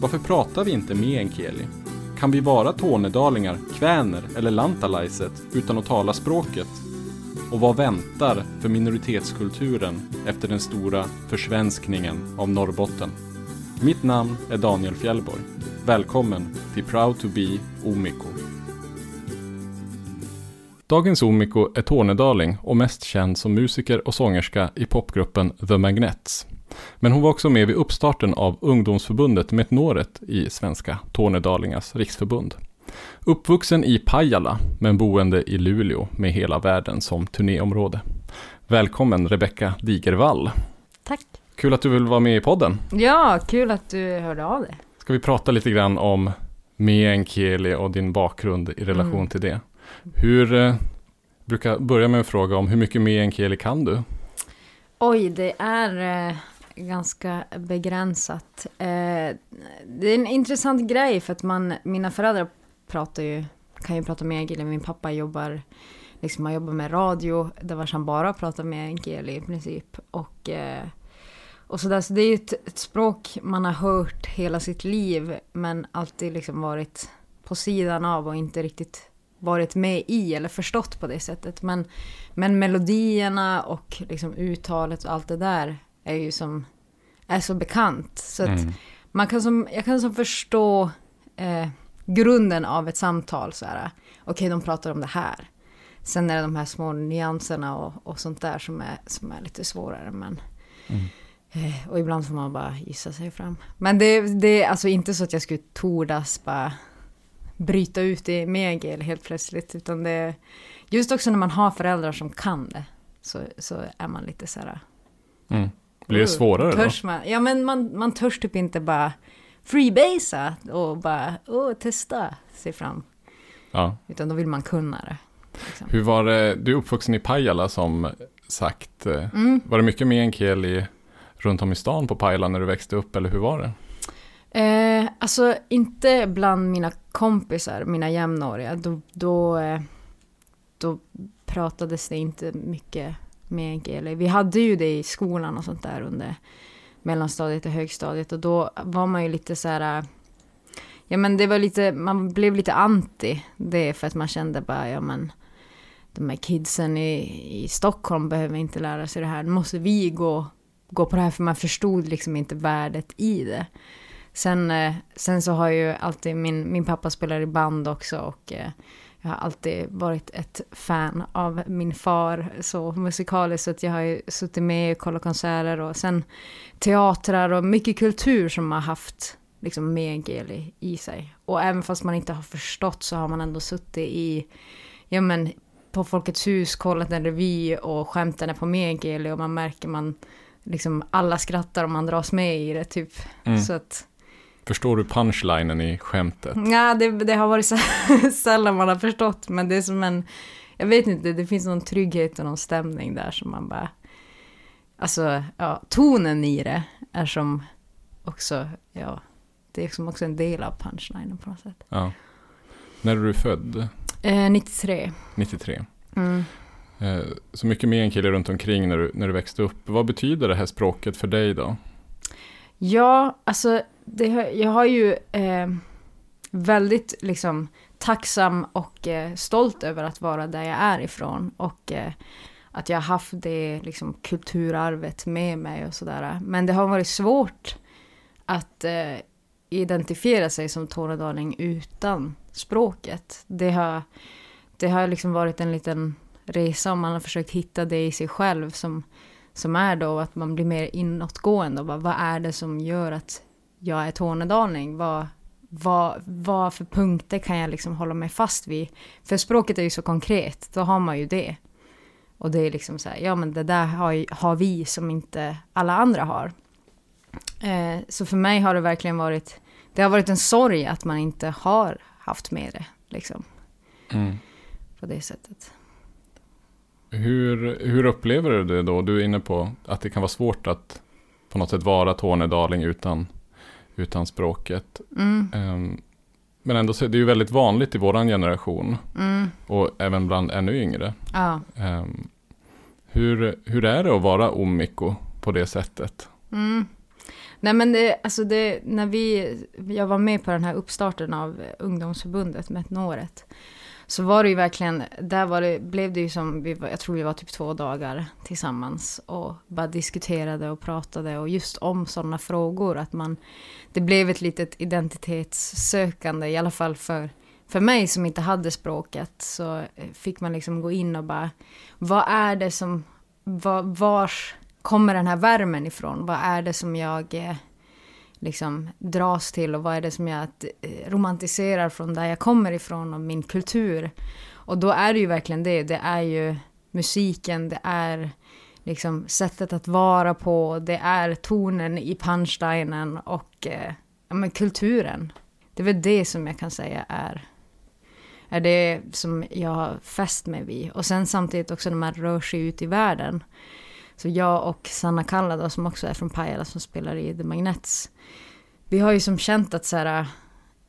Varför pratar vi inte meänkieli? Kan vi vara tornedalingar, kväner eller lantalaiset utan att tala språket? Och vad väntar för minoritetskulturen efter den stora försvenskningen av Norrbotten? Mitt namn är Daniel Fjällborg. Välkommen till Proud to be Omiko. Dagens Omiko är tornedaling och mest känd som musiker och sångerska i popgruppen The Magnets. Men hon var också med vid uppstarten av ungdomsförbundet Metnoret i Svenska Tornedalingars riksförbund. Uppvuxen i Pajala, men boende i Luleå med hela världen som turnéområde. Välkommen Rebecka Digervall. Tack. Kul att du vill vara med i podden. Ja, kul att du hörde av dig. Ska vi prata lite grann om meänkieli och din bakgrund i relation Mm. till det. Hur, eh, brukar börja med en fråga om hur mycket meänkieli kan du? Oj, det är eh, ganska begränsat. Eh, det är en intressant grej för att man, mina föräldrar pratar ju, kan ju prata meänkieli. Min pappa jobbar, liksom han jobbar med radio, där var han bara pratar meänkieli i princip. Och, eh, och sådär, så det är ju ett, ett språk man har hört hela sitt liv, men alltid liksom varit på sidan av och inte riktigt varit med i eller förstått på det sättet. Men, men melodierna och liksom uttalet och allt det där är ju som är så bekant. Så att Mm. man kan som, jag kan som förstå eh, grunden av ett samtal. så här. Okej, de pratar om det här. Sen är det de här små nyanserna och, och sånt där som är, som är lite svårare. Men, Mm. eh, och ibland får man bara gissa sig fram. Men det, det är alltså inte så att jag skulle tordas bara bryta ut i megel helt plötsligt. Utan det är just också när man har föräldrar som kan det. Så, så är man lite så här... Mm. Blir det "Oh, svårare då? törs man, Ja men man, man törs typ inte bara freebasea och bara åh, testa sig fram. Ja. Utan då vill man kunna det. Liksom. Hur var det, du är uppvuxen i Pajala som sagt. eh, Mm. Var det mycket meänkieli runt om i stan på Pajala när du växte upp eller hur var det? Eh, alltså inte bland mina kompisar, mina jämnåriga. Då, då, eh, då pratades det inte mycket meänkieli. Vi hade ju det i skolan och sånt där under mellanstadiet och högstadiet. Och då var man ju lite så här... Äh, ja men det var lite, man blev lite anti det för att man kände bara, ja men de här kidsen i, i Stockholm behöver inte lära sig det här. Nu måste vi gå, gå på det här för man förstod liksom inte värdet i det. Sen, äh, sen så har ju alltid min, min pappa spelar i band också och eh, jag har alltid varit ett fan av min far så musikaliskt så att jag har ju suttit med och kollat konserter och sen teatrar och mycket kultur som har haft liksom meänkieli i sig. Och även fast man inte har förstått så har man ändå suttit i, ja men på Folkets hus, kollat en revy och skämten är på meänkieli och man märker man liksom alla skrattar och man dras med i det typ. Mm. Så att Förstår du punchlinen i skämtet? Ja, det, det har varit så sällan man har förstått, men det är som en... Jag vet inte, det finns någon trygghet och någon stämning där som man bara... Alltså, ja, tonen i det är som också, ja, det är som också en del av punchlinen på något sätt. Ja. När är du född? Eh, 93. 93. Mm. Eh, Så mycket meänkieli runt omkring när du, när du växte upp. Vad betyder det här språket för dig då? Ja, alltså, det, jag har ju eh, väldigt liksom tacksam och eh, stolt över att vara där jag är ifrån. Och eh, att jag har haft det liksom, kulturarvet med mig och sådär. Men det har varit svårt att eh, identifiera sig som tornedaling utan språket. Det har, det har liksom varit en liten resa om man har försökt hitta det i sig själv som, som är då att man blir mer inåtgående. Och bara, vad är det som gör att jag är tornedaling? Vad, vad, vad för punkter kan jag liksom hålla mig fast vid? För språket är ju så konkret, då har man ju det. Och det är liksom så här, ja men det där har, ju- har vi som inte alla andra har. Eh, så för mig har det verkligen varit det har varit en sorg att man inte har haft med det, liksom, Mm. på det sättet. Hur, hur upplever du det då? Du är inne på att det kan vara svårt att på något sätt vara tornedaling utan, utan språket. Mm, Ehm, men ändå så är det ju väldigt vanligt i våran generation mm, och även bland ännu yngre. ja. Ehm, hur, hur är det att vara omiko på det sättet? Mm. Nej men det, alltså det, när vi, jag var med på den här uppstarten av ungdomsförbundet med Metnåret. Så var det ju verkligen, där var det, blev det ju som, vi var, jag tror vi var typ två dagar tillsammans och bara diskuterade och pratade och just om sådana frågor. Att man, det blev ett litet identitetssökande, i alla fall för, för mig som inte hade språket. Så eh, fick man liksom gå in och bara, vad är det som, var, vars kommer den här värmen ifrån? Vad är det som jag eh, liksom dras till och vad är det som jag eh, romantiserar från där jag kommer ifrån och min kultur? Och då är det ju verkligen det. Det är ju musiken, det är liksom sättet att vara på, det är tonen i punchline och eh, ja, men kulturen. Det är väl det som jag kan säga är, är det som jag har fäst mig vid. Och sen samtidigt också när man rör sig ut i världen. Så jag och Sanna Kalla då, som också är från Pajala som spelar i The Magnets. Vi har ju som känt att så här,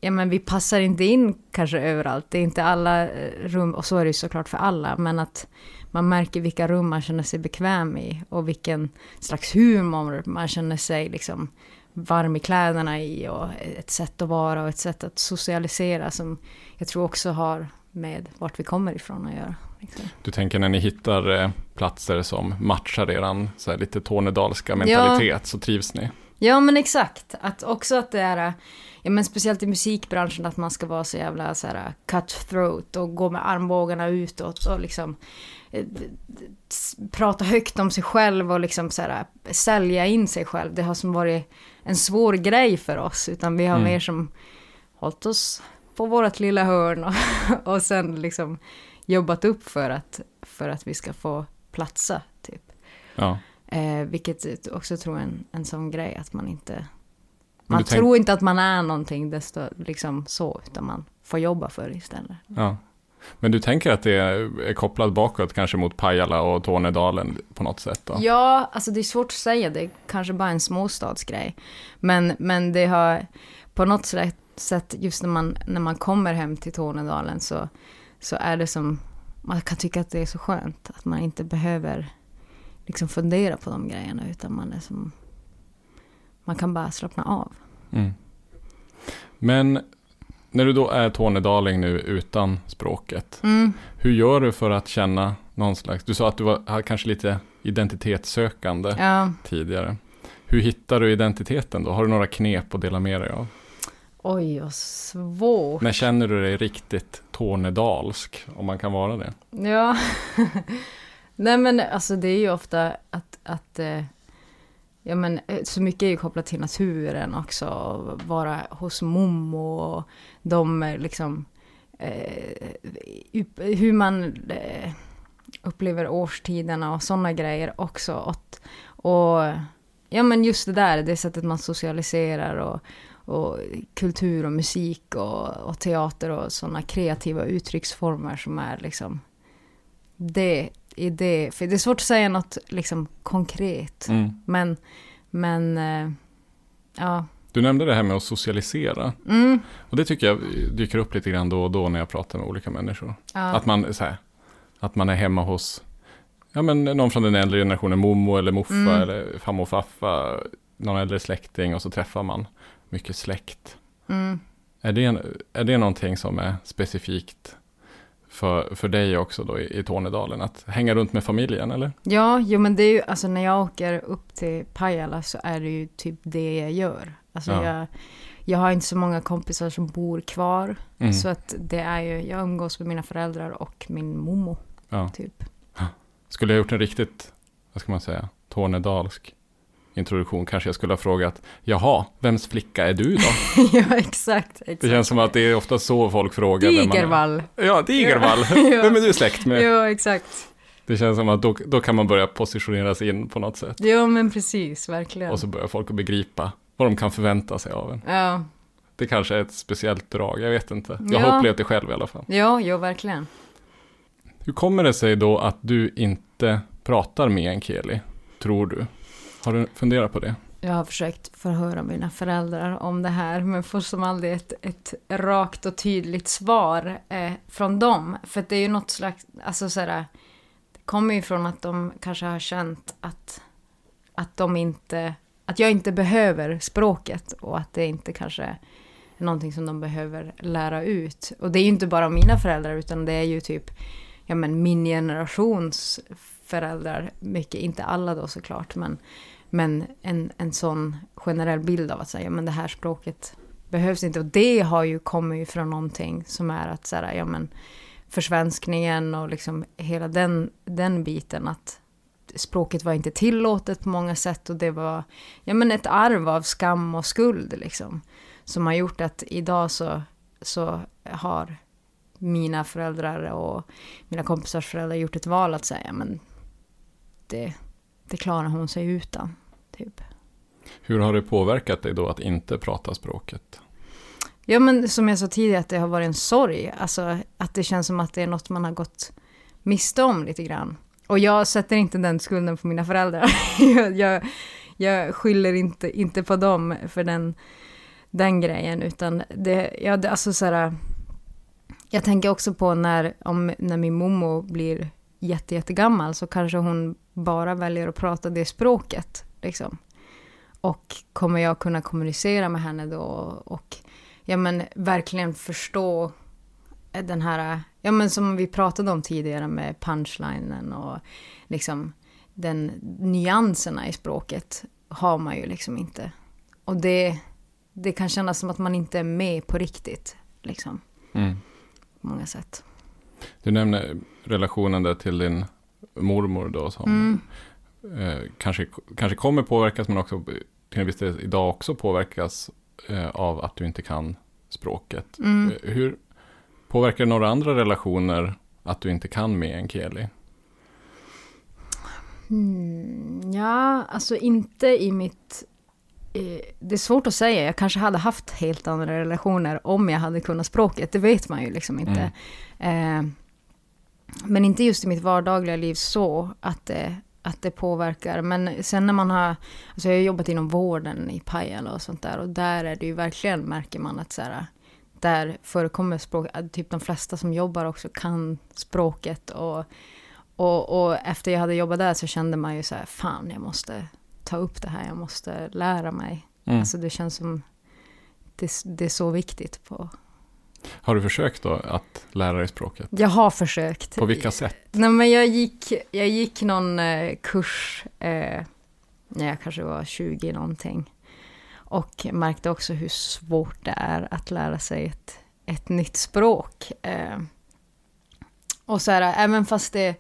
ja men vi passar inte in kanske överallt. Det är inte alla eh, rum, och så är det ju såklart för alla, men att man märker vilka rum man känner sig bekväm i och vilken slags humor man känner sig liksom varm i kläderna i och ett sätt att vara och ett sätt att socialisera som jag tror också har med vart vi kommer ifrån att göra. Liksom. Du tänker när ni hittar eh, platser som matchar eran så här, lite tornedalska mentalitet så trivs ni? Ja men exakt, att också att det är, ja men speciellt i musikbranschen att man ska vara så jävla så här cutthroat och gå med armbågarna utåt och liksom eh, prata högt om sig själv och liksom så här sälja in sig själv. Det har som varit en svår grej för oss utan vi har Mm. mer som hållit oss på vårt lilla hörn och, och sen liksom jobbat upp för att, för att vi ska få platsa typ. Ja. Eh, vilket också tror en, en sån grej att man inte... Man tänk- tror inte att man är någonting desto liksom så, utan man får jobba för det istället. ja. Men du tänker att det är, kopplat bakåt kanske mot Pajala och Tornedalen på något sätt? Då? Ja, alltså det är svårt att säga, det är kanske bara en småstadsgrej. Men, men det har på något sätt, sätt, just när man, när man kommer hem till Tornedalen så, så är det som, man kan tycka att det är så skönt att man inte behöver liksom fundera på de grejerna, utan man är som, man kan bara slappna av. Mm. Men när du då är tornedaling nu utan språket, Mm. hur gör du för att känna någon slags, du sa att du var, kanske lite identitetssökande Ja. tidigare. Hur hittar du identiteten då? Har du några knep att dela med dig av? Oj, vad svårt. När känner du dig riktigt tornedalsk, om man kan vara det? Ja. Nej men alltså det är ju ofta att, att eh, ja men eh, så mycket är ju kopplat till naturen också. och Vara hos mommo och de liksom eh, hur man eh, upplever årstiderna och sådana grejer också. Och, och ja men just det där, det sättet man socialiserar och, och kultur och musik och, och teater och sådana kreativa uttrycksformer som är liksom det är det. För det är svårt att säga något liksom konkret. Mm. Men, men eh, ja. Du nämnde det här med att socialisera. Mm, Och det tycker jag dyker upp lite grann då och då när jag pratar med olika människor. ja. Att, man, så här, att man är hemma hos ja, men någon från den äldre generationen, mommo eller moffa Mm. eller farmor och faffa, någon äldre släkting och så träffar man mycket släkt. Mm. Är det, är det någonting som är specifikt för, för dig också då i, i Tornedalen? Att hänga runt med familjen eller? Ja, jo men det är ju, alltså när jag åker upp till Pajala så är det ju typ det jag gör. Alltså Ja. jag, jag har inte så många kompisar som bor kvar. Mm. Så att det är ju, jag umgås med mina föräldrar och min mommo, Ja. typ. Skulle jag gjort en riktigt, vad ska man säga, tornedalsk introduktion kanske jag skulle ha frågat, jaha, vems flicka är du då? ja, exakt. exakt. Det känns som att det är ofta så folk frågar. Digervall. Ja, Digervall. Ja. Vem är du släkt med? Ja, exakt. Det känns som att då, då kan man börja positionera sig in på något sätt. Ja, men precis, verkligen. Och så börjar folk att begripa vad de kan förvänta sig av en. Ja, det kanske är ett speciellt drag, jag vet inte. Jag Ja. har upplevt det själv i alla fall. Ja, jo verkligen. Hur kommer det sig då att du inte pratar meänkieli, tror du? Har du funderat på det? Jag har försökt förhöra mina föräldrar om det här men får som aldrig ett, ett rakt och tydligt svar eh, från dem. För det är ju något slags, alltså sådär, det kommer ju från att de kanske har känt att, att de inte, att jag inte behöver språket och att det inte kanske är någonting som de behöver lära ut. Och det är ju inte bara mina föräldrar utan det är ju typ, ja men min generations föräldrar, mycket, inte alla då såklart, men men en, en sån generell bild av att säga, men det här språket behövs inte. Och det har ju kommit från någonting som är att säga, ja men försvenskningen och liksom hela den, den biten att språket var inte tillåtet på många sätt och det var ja men ett arv av skam och skuld liksom. Som har gjort att idag så, så har mina föräldrar och mina kompisars föräldrar gjort ett val att säga, men det, det klarar hon sig utan. Typ. Hur har det påverkat dig då att inte prata språket? Ja men som jag sa tidigare att det har varit en sorg. Alltså att det känns som att det är något man har gått miste om lite grann. Och jag sätter inte den skulden på mina föräldrar. jag, jag, jag skyller inte, inte på dem för den, den grejen utan det, ja, det alltså så här, Jag tänker också på när, om, när min mommo blir jätte, jättegammal så kanske hon bara väljer att prata det språket. Liksom. Och kommer jag kunna kommunicera med henne då och ja, men, verkligen förstå den här, ja men som vi pratade om tidigare med punchlinen och liksom den nyanserna i språket har man ju liksom inte. Och det, det kan kännas som att man inte är med på riktigt, liksom, Mm. på många sätt. Du nämner relationen där till din mormor då som Mm. eh, kanske, kanske kommer påverkas men också till en viss del idag också påverkas eh, av att du inte kan språket. Mm. Eh, Hur påverkar det några andra relationer att du inte kan meänkieli? Mm, ja, alltså inte i mitt... eh, Det är svårt att säga. Jag kanske hade haft helt andra relationer om jag hade kunnat språket. Det vet man ju liksom inte. Eh, men inte just i mitt vardagliga liv så att det, att det påverkar. Men sen när man har... Alltså jag har jobbat inom vården i Pajala och sånt där. Och där är det ju verkligen, märker man att så här, där förekommer språk. Typ de flesta som jobbar också kan språket. Och och, och efter jag hade jobbat där så kände man ju så här, fan jag måste ta upp det här, jag måste lära mig. Mm. Alltså det känns som, det, det är så viktigt. På. Har du försökt då att lära dig språket? Jag har försökt. På vilka sätt? Nej men jag gick, jag gick någon eh, kurs, eh, när jag kanske var 20 någonting. Och märkte också hur svårt det är att lära sig ett, ett nytt språk. Eh, och så här, även fast det,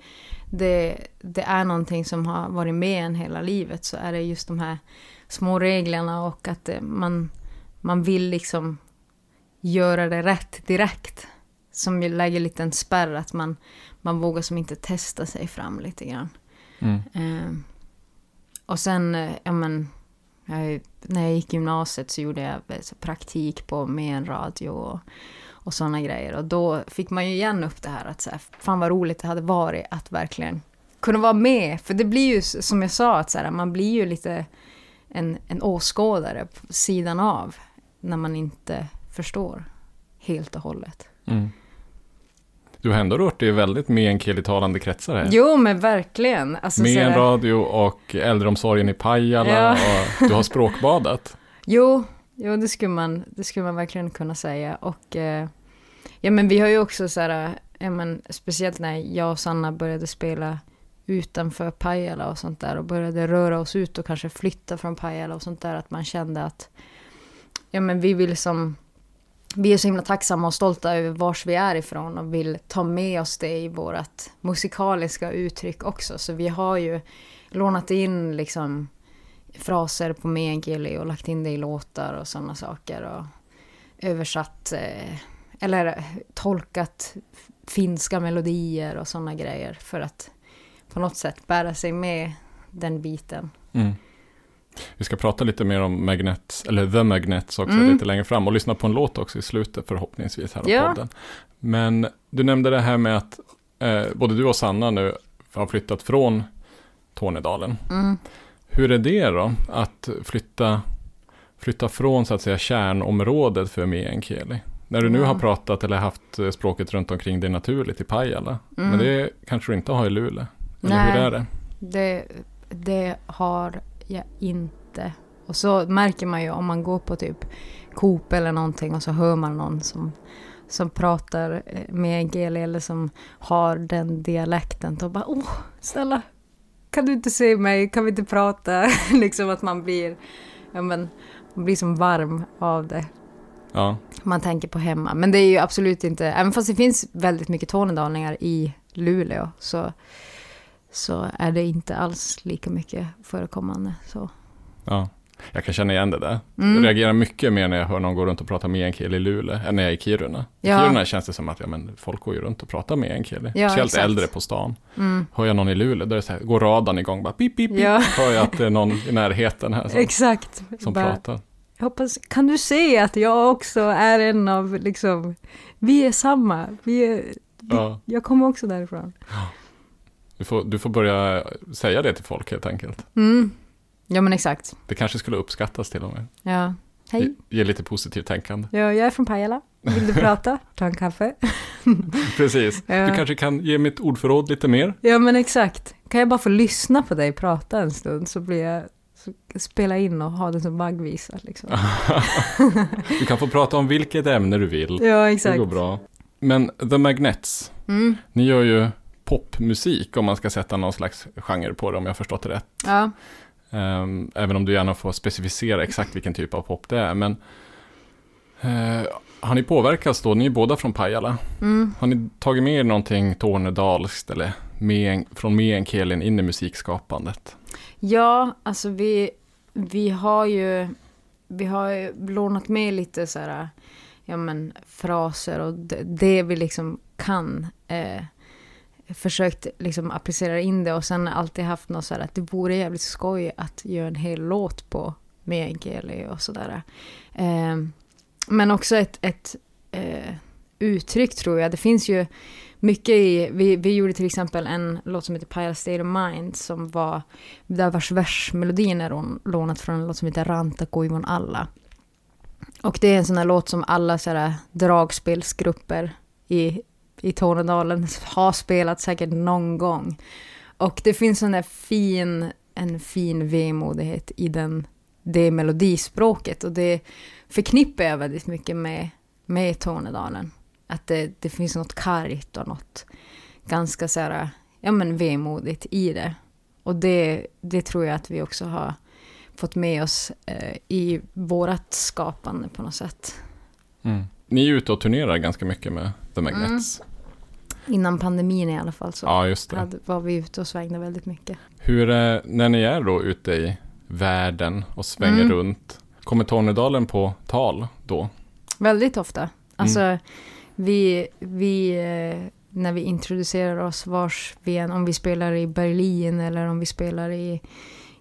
det, det är någonting som har varit med en hela livet så är det just de här små reglerna och att det, man, man vill liksom göra det rätt direkt. Som lägger lite en spärr att man, man vågar som inte testa sig fram lite grann. Mm. Eh, och sen, eh, ja men, jag, när jag gick gymnasiet så gjorde jag praktik på med en radio och, och sådana grejer. Och då fick man ju igen upp det här att så här, fan vad roligt det hade varit att verkligen kunna vara med. För det blir ju som jag sa, att så här, man blir ju lite en, en åskådare på sidan av när man inte förstår helt och hållet. Mm. Du har ändå rört dig väldigt meänkieli-talande kretsar här. Jo men verkligen. Alltså, en radio och äldreomsorgen i Pajala Ja. och du har språkbadat. Jo, jo det, skulle man, det skulle man verkligen kunna säga. Och eh, ja, men vi har ju också så här, ja, men, speciellt när jag och Sanna började spela utanför Pajala och sånt där och började röra oss ut och kanske flytta från Pajala och sånt där, att man kände att ja, men vi vill som vi är så himla tacksamma och stolta över vars vi är ifrån och vill ta med oss det i vårt musikaliska uttryck också. Så vi har ju lånat in liksom fraser på meänkieli och lagt in det i låtar och sådana saker. Och översatt, eh, eller tolkat finska melodier och sådana grejer för att på något sätt bära sig med den biten. Mm. Vi ska prata lite mer om Magnets, eller The Magnets också Mm. lite längre fram och lyssna på en låt också i slutet förhoppningsvis här Ja. podden. Men du nämnde det här med att eh, både du och Sanna nu har flyttat från Tornedalen. Mm. Hur är det då att flytta, flytta från så att säga kärnområdet för meänkieli? När du nu Ja. har pratat eller haft eh, språket runt omkring dig naturligt i Pajala. Mm. Men det kanske du inte har i Luleå. Eller Nej. hur är det? Det, det har jag inte. Och så märker man ju om man går på typ Coop eller någonting och så hör man någon som, som pratar eh, med en GL eller som har den dialekten. Då bara åh, snälla, kan du inte se mig? Kan vi inte prata? liksom att man blir, ja men, man blir som varm av det. Ja, Man tänker på hemma. Men det är ju absolut inte, även fast det finns väldigt mycket tornedalingar i Luleå så, så är det inte alls lika mycket förekommande. Så. ja. Jag kan känna igen det där. Mm. Jag reagerar mycket mer när jag hör någon gå runt och prata meänkieli i Luleå än när jag är i Kiruna. I Ja. Kiruna känns det som att ja, men folk går ju runt och pratar meänkieli. Ja, Speciellt exakt. äldre på stan. Mm. Hör jag någon i Luleå, då är det så här, går radarn igång bara pip, pip, pip. Ja. Hör jag att det är någon i närheten här som, Exakt. som Bara, pratar. Jag hoppas, kan du se att jag också är en av, liksom, vi är samma. Vi är, Ja. jag kommer också därifrån. Du, får, du får börja säga det till folk helt enkelt. Mm. Ja men exakt. Det kanske skulle uppskattas till och med. Ja. Hej, Ge, ge lite positivt tänkande. ja, jag är från Pajala. Vill du prata? Ta en kaffe. Precis. Ja. Du kanske kan ge mitt ordförråd lite mer? Ja men exakt. Kan jag bara få lyssna på dig prata en stund så blir jag spela in och ha det som vaggvisa liksom. Du kan få prata om vilket ämne du vill. Ja Det exakt. går bra. Men The Magnets, Mm. ni gör ju popmusik om man ska sätta någon slags genre på det om jag har förstått det rätt. Ja. Ehm, även om du gärna får specificera exakt vilken typ av pop det är. Men eh, har ni påverkats då? Ni är båda från Pajala. Mm. Har ni tagit med er någonting tornedalskt eller med, från meänkielin in i musikskapandet? Ja, alltså vi, vi har ju vi har lånat med lite så här, ja men fraser och det, det vi liksom kan. Eh, försökt liksom applicera in det och sen alltid haft något så här att det vore jävligt skoj att göra en hel låt på meänkieli och sådär. Eh, men också ett, ett eh, uttryck tror jag. Det finns ju mycket i, vi, vi gjorde till exempel en låt som heter Pajala State of Mind som var, där vars versmelodin är lånat från en låt som heter Ranta Koivon alla. Och det är en sån här låt som alla så här dragspelsgrupper i, i Tornedalen har spelat säkert någon gång. Och det finns en fin, en fin vemodighet i den, det melodispråket och det förknippar jag väldigt mycket med, med Tornedalen. Att det, det finns något kargt och något ganska så här, ja men vemodigt i det. Och det, det tror jag att vi också har fått med oss eh, i vårt skapande på något sätt. Mm. Ni är ute och turnerar ganska mycket med The Magnets. Innan pandemin i alla fall så Ja, det. hade, var vi ute och svängde väldigt mycket. Hur, är, när ni är då ute i världen och svänger Mm. runt, kommer Tornedalen på tal då? Väldigt ofta. Alltså, vi, vi, eh, när vi introducerar oss vars vi än, om vi spelar i Berlin eller om vi spelar i,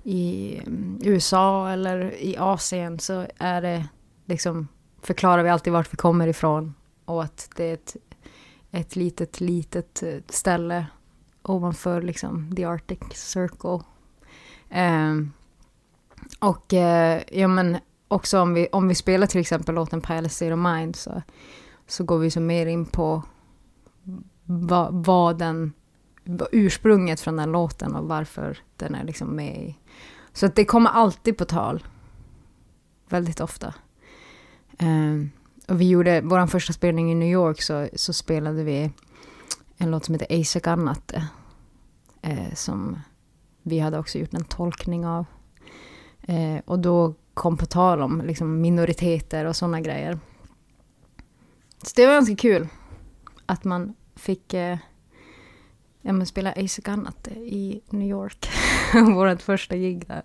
i mm, USA eller i Asien så är det liksom, förklarar vi alltid vart vi kommer ifrån och att det är ett, ett litet, litet eh, ställe ovanför liksom the Arctic Circle. Eh, och eh, ja men också om vi, om vi spelar till exempel låten Palace of Mind så, så går vi så mer in på vad, va den, ursprunget från den låten och varför den är liksom med i. Så att det kommer alltid på tal. Väldigt ofta. Ehm, och vi gjorde, vår första spelning i New York så, så spelade vi en låt som heter Eisa Annatte. Eh, som vi hade också gjort en tolkning av. Eh, och då kom på tal om liksom, minoriteter och sådana grejer. Så det var ganska kul att man fick eh, ja, spela Ace Gannatte i New York. Vårt första gig där.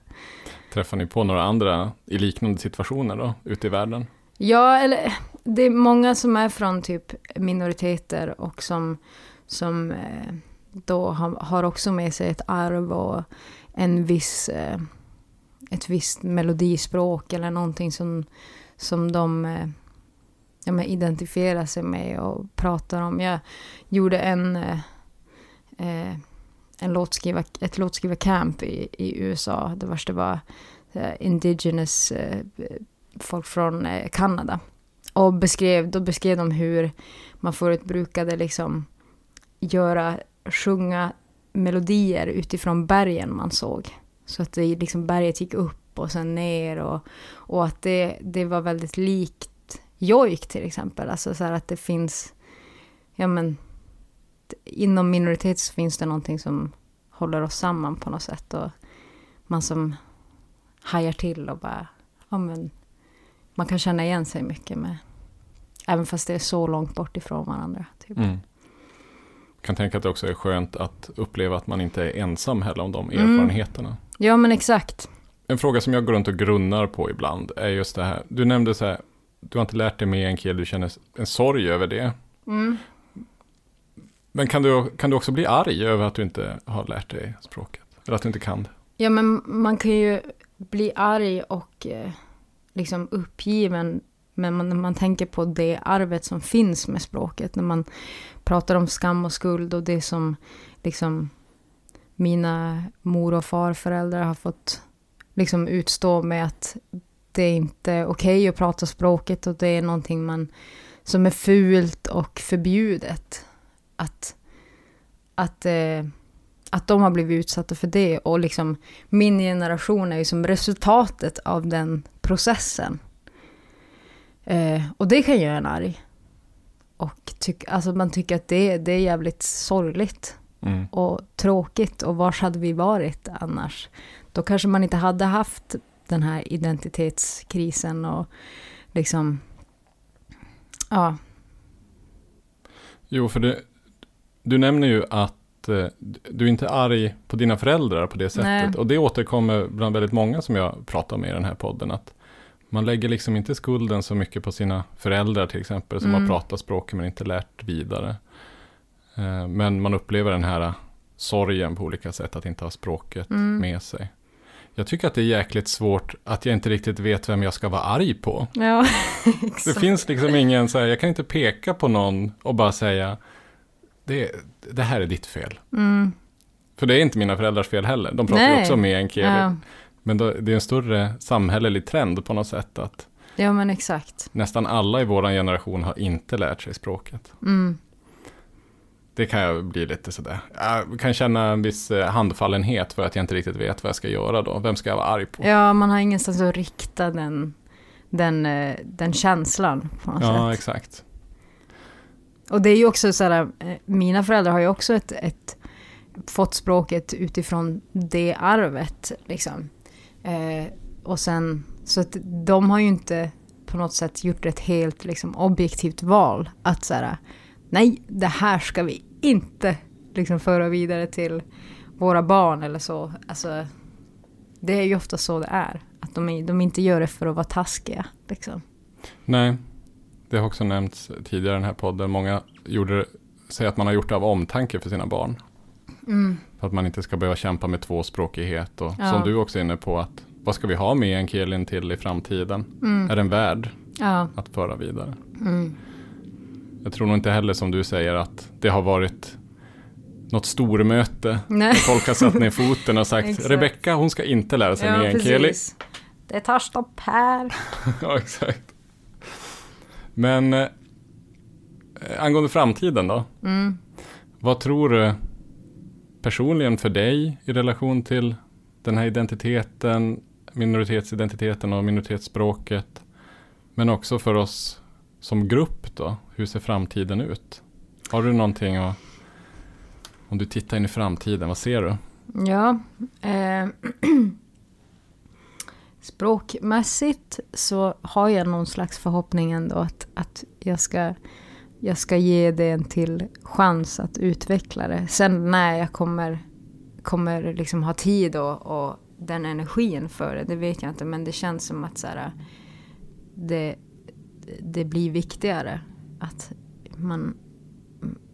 Träffar ni på några andra i liknande situationer då, ute i världen? Ja, eller det är många som är från typ minoriteter och som, som eh, då har, har också med sig ett arv och en viss, eh, ett visst melodispråk eller någonting som, som de eh, ja, men identifierar sig med och pratar om. Jag gjorde en, eh, eh en låtskriva, ett låtskrivarcamp i, i USA. Det värsta var eh, indigenous eh, folk från eh, Kanada. Och beskrev, då beskrev de hur man förut brukade liksom göra, sjunga melodier utifrån bergen man såg. Så att det liksom berget gick upp och sen ner och, och att det, det var väldigt likt jojk till exempel. Alltså så här att det finns, ja men, inom minoritet så finns det någonting som håller oss samman på något sätt. Och man som hajar till och bara, ja men, man kan känna igen sig mycket med, även fast det är så långt bort ifrån varandra. Typ. Mm. Kan tänka att det också är skönt att uppleva att man inte är ensam heller om de mm. erfarenheterna. Mm. Ja men exakt. En fråga som jag går runt och grunnar på ibland är just det här, du nämnde så här, du har inte lärt dig med en kille, du känner en sorg över det. Mm. Men kan du, kan du också bli arg över att du inte har lärt dig språket? Eller att du inte kan det? Ja, men man kan ju bli arg och eh, liksom uppgiven. Men man, när man tänker på det arvet som finns med språket, när man pratar om skam och skuld och det som liksom mina mor och farföräldrar har fått liksom utstå med att det är inte okej okay att prata språket och det är någonting man, som är fult och förbjudet. Att, att, eh, att de har blivit utsatta för det och liksom min generation är ju som resultatet av den processen. Eh, och det kan göra en arg. Och tyck, alltså man tycker att det, det är jävligt sorgligt mm. och tråkigt och var hade vi varit annars? Då kanske man inte hade haft den här identitetskrisen och liksom, ja. Jo, för det, du nämner ju att eh, du är inte arg på dina föräldrar på det sättet. Nej. Och det återkommer bland väldigt många som jag pratar med i den här podden. Att man lägger liksom inte skulden så mycket på sina föräldrar till exempel, som mm. har pratat språket men inte lärt vidare. Eh, men man upplever den här sorgen på olika sätt att inte ha språket mm. med sig. Jag tycker att det är jäkligt svårt att jag inte riktigt vet vem jag ska vara arg på. Ja, det finns liksom ingen så här, jag kan inte peka på någon och bara säga, det, det här är ditt fel. Mm. För det är inte mina föräldrars fel heller, de pratar ju också med en kille. Ja. Men då, det är en större samhällelig trend på något sätt att Ja men exakt. Nästan alla i vår generation har inte lärt sig språket. Mm det kan jag bli lite sådär. Jag kan känna en viss eh, handfallenhet för att jag inte riktigt vet vad jag ska göra då. Vem ska jag vara arg på? Ja, man har ingenstans att rikta den, den, eh, den känslan på något ja, sätt. Ja, exakt. Och det är ju också så här, eh, mina föräldrar har ju också ett, ett fått språket utifrån det arvet. Liksom. Eh, och sen, så att de har ju inte på något sätt gjort ett helt liksom, objektivt val. Att såhär, nej, det här ska vi inte liksom föra vidare till våra barn eller så. Alltså, det är ju ofta så det är. Att de, de inte gör det för att vara taskiga. Liksom. Nej, det har också nämnts tidigare i den här podden. Många gjorde, säger att man har gjort det av omtanke för sina barn. Mm. För att man inte ska behöva kämpa med tvåspråkighet. Och ja. som du också är inne på, att vad ska vi ha med en Kelin till i framtiden? Mm. Är den värd ja. att föra vidare? Mm. Jag tror nog inte heller som du säger att det har varit något stormöte. Nej. Folk har satt ner foten och sagt Rebecka hon ska inte lära sig ja, meänkieli. Det tar stopp här. ja, exakt. Men eh, angående framtiden då. Mm. Vad tror du personligen för dig i relation till den här identiteten, minoritetsidentiteten och minoritetsspråket. Men också för oss som grupp då? Hur ser framtiden ut? Har du någonting att, om du tittar in i framtiden, vad ser du? Ja, eh, språkmässigt så har jag någon slags förhoppning ändå att, att jag, ska, jag ska ge det en till chans att utveckla det. Sen när jag kommer, kommer liksom ha tid och, och den energin för det, det vet jag inte, men det känns som att så här, det, det blir viktigare. Att man,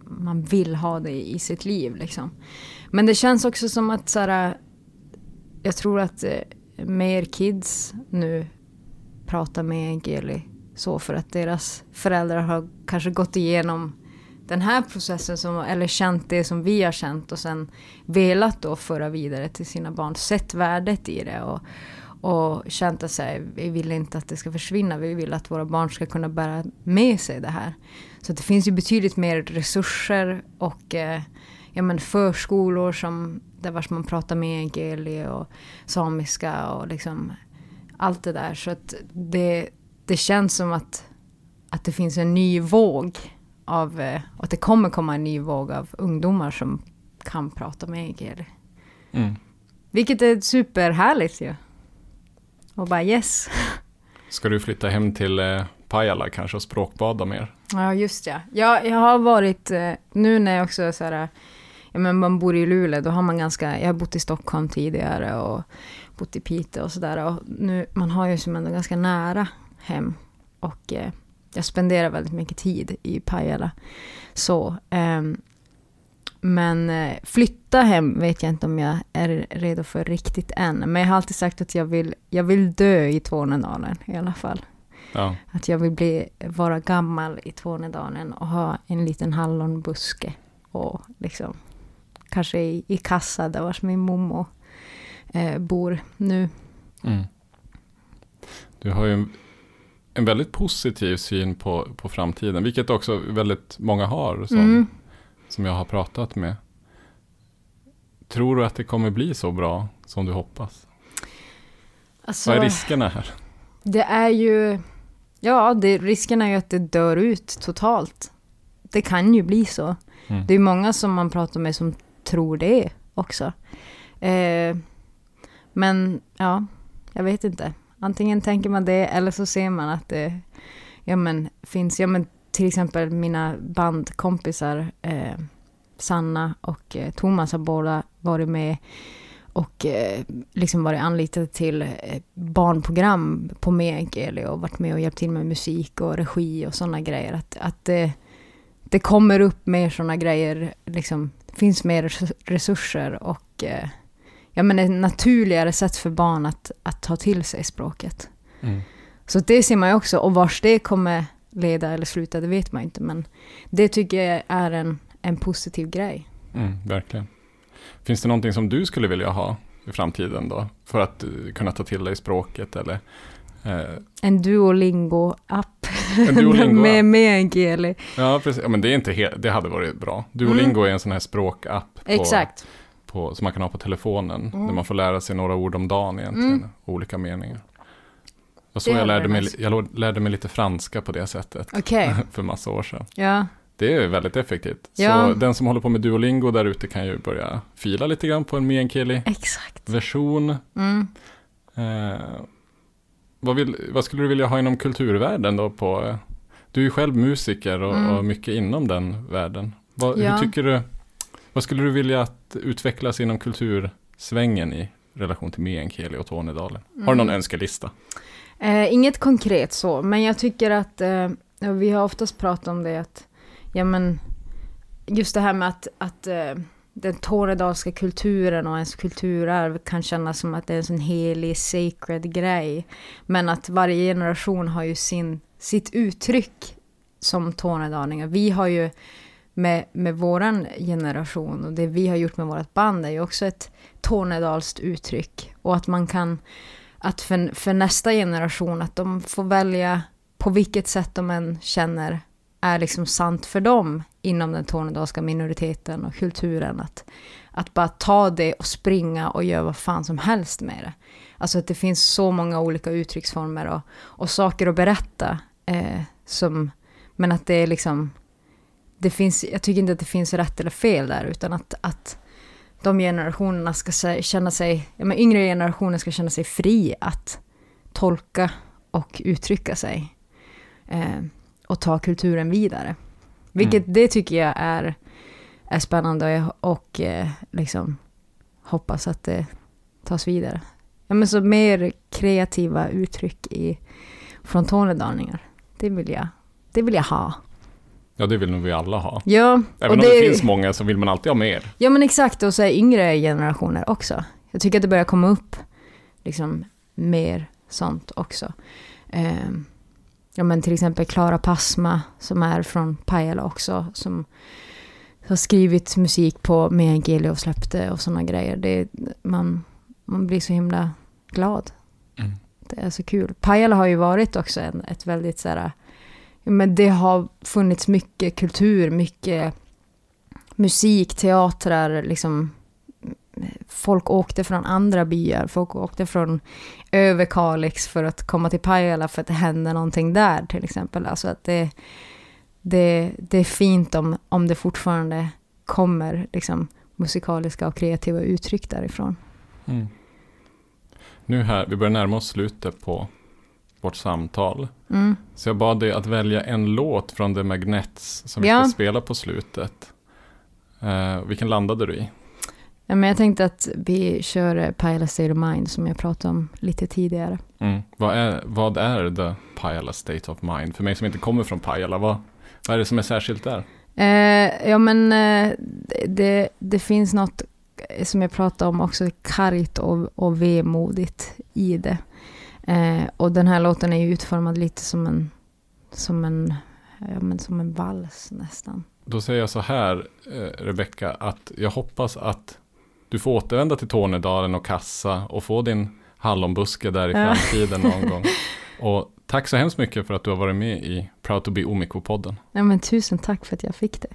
man vill ha det i sitt liv. Liksom. Men det känns också som att så här, jag tror att eh, mer kids nu pratar meänkieli så för att deras föräldrar har kanske gått igenom den här processen som, eller känt det som vi har känt och sen velat då föra vidare till sina barn, sett värdet i det och, och känt att säga, vi vill inte att det ska försvinna, vi vill att våra barn ska kunna bära med sig det här. Så det finns ju betydligt mer resurser och eh, ja, men förskolor som, där vars man pratar meänkieli och samiska och liksom allt det där. Så att det, det känns som att, att det finns en ny våg av, eh, och att det kommer komma en ny våg av ungdomar som kan prata meänkieli. Mm. Vilket är superhärligt ju. Och bara yes. Ska du flytta hem till eh, Pajala kanske och språkbada mer? Ja, just ja. Jag, jag har varit, eh, nu när jag också så här, ja men man bor i Luleå, då har man ganska, jag har bott i Stockholm tidigare och bott i Piteå och sådär. Och nu, man har ju som ändå ganska nära hem. Och eh, jag spenderar väldigt mycket tid i Pajala. Så, ehm, men eh, flytta hem vet jag inte om jag är redo för riktigt än. Men jag har alltid sagt att jag vill, jag vill dö i Tornedalen i alla fall. Ja. Att jag vill bli, vara gammal i Tornedalen och ha en liten hallonbuske. Och liksom, kanske i, i kassa där vars min mommo eh, bor nu. Mm. Du har ju en, en väldigt positiv syn på, på framtiden, vilket också väldigt många har som, Mm. som jag har pratat med. Tror du att det kommer bli så bra som du hoppas? Alltså, Vad är riskerna här? det är ju... Ja, det, risken är ju att det dör ut totalt. Det kan ju bli så. Mm. Det är många som man pratar med som tror det också. Eh, men ja, jag vet inte. Antingen tänker man det eller så ser man att det ja, men, finns, ja, men, till exempel mina bandkompisar eh, Sanna och eh, Thomas har båda varit med och eh, liksom varit anlitade till eh, barnprogram på meänkieli och varit med och hjälpt till med musik och regi och sådana grejer. Att, att det, det kommer upp mer sådana grejer, liksom, finns mer res- resurser och eh, ja, men ett naturligare sätt för barn att, att ta till sig språket. Mm. Så det ser man ju också, och vars det kommer leda eller sluta, det vet man inte, men det tycker jag är en, en positiv grej. Mm, verkligen. Finns det någonting som du skulle vilja ha i framtiden då? För att eh, kunna ta till dig språket eller? Eh, En Duolingo-app Duolingo med meänkieli. Ja, precis. Ja, men det, är inte det hade varit bra. Duolingo är en sån här språkapp på, Exakt. på, som man kan ha på telefonen. Mm. Där man får lära sig några ord om dagen egentligen. Mm. Olika meningar. Och så jag lärde, mig, jag lärde mig lite franska på det sättet. Okej, För massa år sedan. ja. Det är väldigt effektivt. Ja. Så den som håller på med Duolingo där ute kan ju börja fila lite grann på en meänkieli-version. Mm. Eh, vad, vill, vad skulle du vilja ha inom kulturvärlden då? På, du är ju själv musiker och, Mm. och mycket inom den världen. Vad, Ja. tycker du, vad skulle du vilja att utvecklas inom kultursvängen i relation till meänkieli och Tornedalen? Har du någon Mm. önskelista? Eh, inget konkret så, men jag tycker att eh, vi har oftast pratat om det att ja, men, just det här med att, att eh, den tornedalska kulturen och ens kulturarv kan kännas som att det är en sån helig, sacred grej. Men att varje generation har ju sin, sitt uttryck som tornedalingar. Vi har ju med, med våran generation och det vi har gjort med vårt band är ju också ett tornedalskt uttryck. Och att man kan att för, för nästa generation, att de får välja på vilket sätt de än känner är liksom sant för dem inom den tornedalska minoriteten och kulturen. Att, att bara ta det och springa och göra vad fan som helst med det. Alltså att det finns så många olika uttrycksformer och, och saker att berätta. Eh, som, men att det är liksom, det finns, jag tycker inte att det finns rätt eller fel där, utan att, att de generationerna ska känna sig, ja, men yngre generationer ska känna sig fri att tolka och uttrycka sig. Eh, och ta kulturen vidare. Vilket det tycker jag är, är spännande och, och eh, liksom hoppas att det tas vidare. Ja, men så mer kreativa uttryck i, från tornedalingar. Det vill jag, det vill jag ha. Ja, det vill nog vi alla ha. Ja, Även om det, finns många så vill man alltid ha mer. Ja men exakt, och så är yngre generationer också. Jag tycker att det börjar komma upp liksom mer sånt också. Eh, ja men till exempel Klara Pasma som är från Pajala också. Som har skrivit musik på Meänkieli och släppte och sådana grejer. Det, man, man blir så himla glad. Mm. Det är så kul. Pajala har ju varit också en, ett väldigt så här, men det har funnits mycket kultur, mycket musik, teatrar, liksom folk åkte från andra byar, folk åkte från Överkalix för att komma till Pajala för att det hände någonting där till exempel. Alltså att det, det, det är fint om, om det fortfarande kommer liksom, musikaliska och kreativa uttryck därifrån. Mm. Nu här, vi börjar närma oss slutet på vårt samtal. Mm. Så jag bad dig att välja en låt från The Magnets som vi Ja. ska spela på slutet. Uh, vilken landade du i? Ja, men jag tänkte att vi kör eh, Pajala State of Mind som jag pratade om lite tidigare. Mm. Vad, är, vad är The Pajala State of Mind? För mig som inte kommer från Pajala, vad, vad är det som är särskilt där? Eh, ja men eh, det, det finns något eh, som jag pratade om också, kargt och, och vemodigt i det. Eh, och den här låten är ju utformad lite som en, som en, ja, men som en vals nästan. Då säger jag så här, eh, Rebecka, att jag hoppas att du får återvända till Tornedalen och Kassa och få din hallonbuske där i Ja. framtiden någon gång. Och tack så hemskt mycket för att du har varit med i Proud to be Omiko-podden. Ja, men tusen tack för att jag fick det.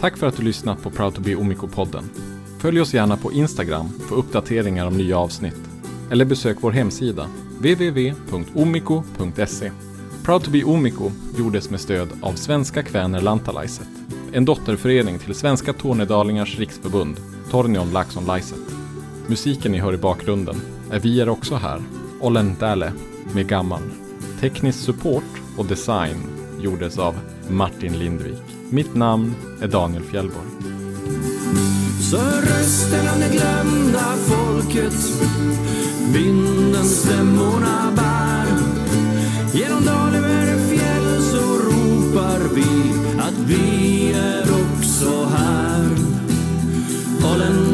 Tack för att du lyssnat på Proud to be Omiko-podden. Följ oss gärna på Instagram för uppdateringar om nya avsnitt. Eller besök vår hemsida, www.omiko.se. Proud to be Omiko gjordes med stöd av Svenska Kväner Lantalaiset, en dotterförening till Svenska Tornedalingars riksförbund, Tornion Laxon Laiset. Musiken ni hör i bakgrunden är Vi är också här, Olen Däle med Gammal. Teknisk support och design gjordes av Martin Lindvik. Mitt namn är Daniel Fjellborg. Så rösten av det glömda folket vinden stämmorna bär Genom dal över fjäll så ropar vi att vi är också här Holland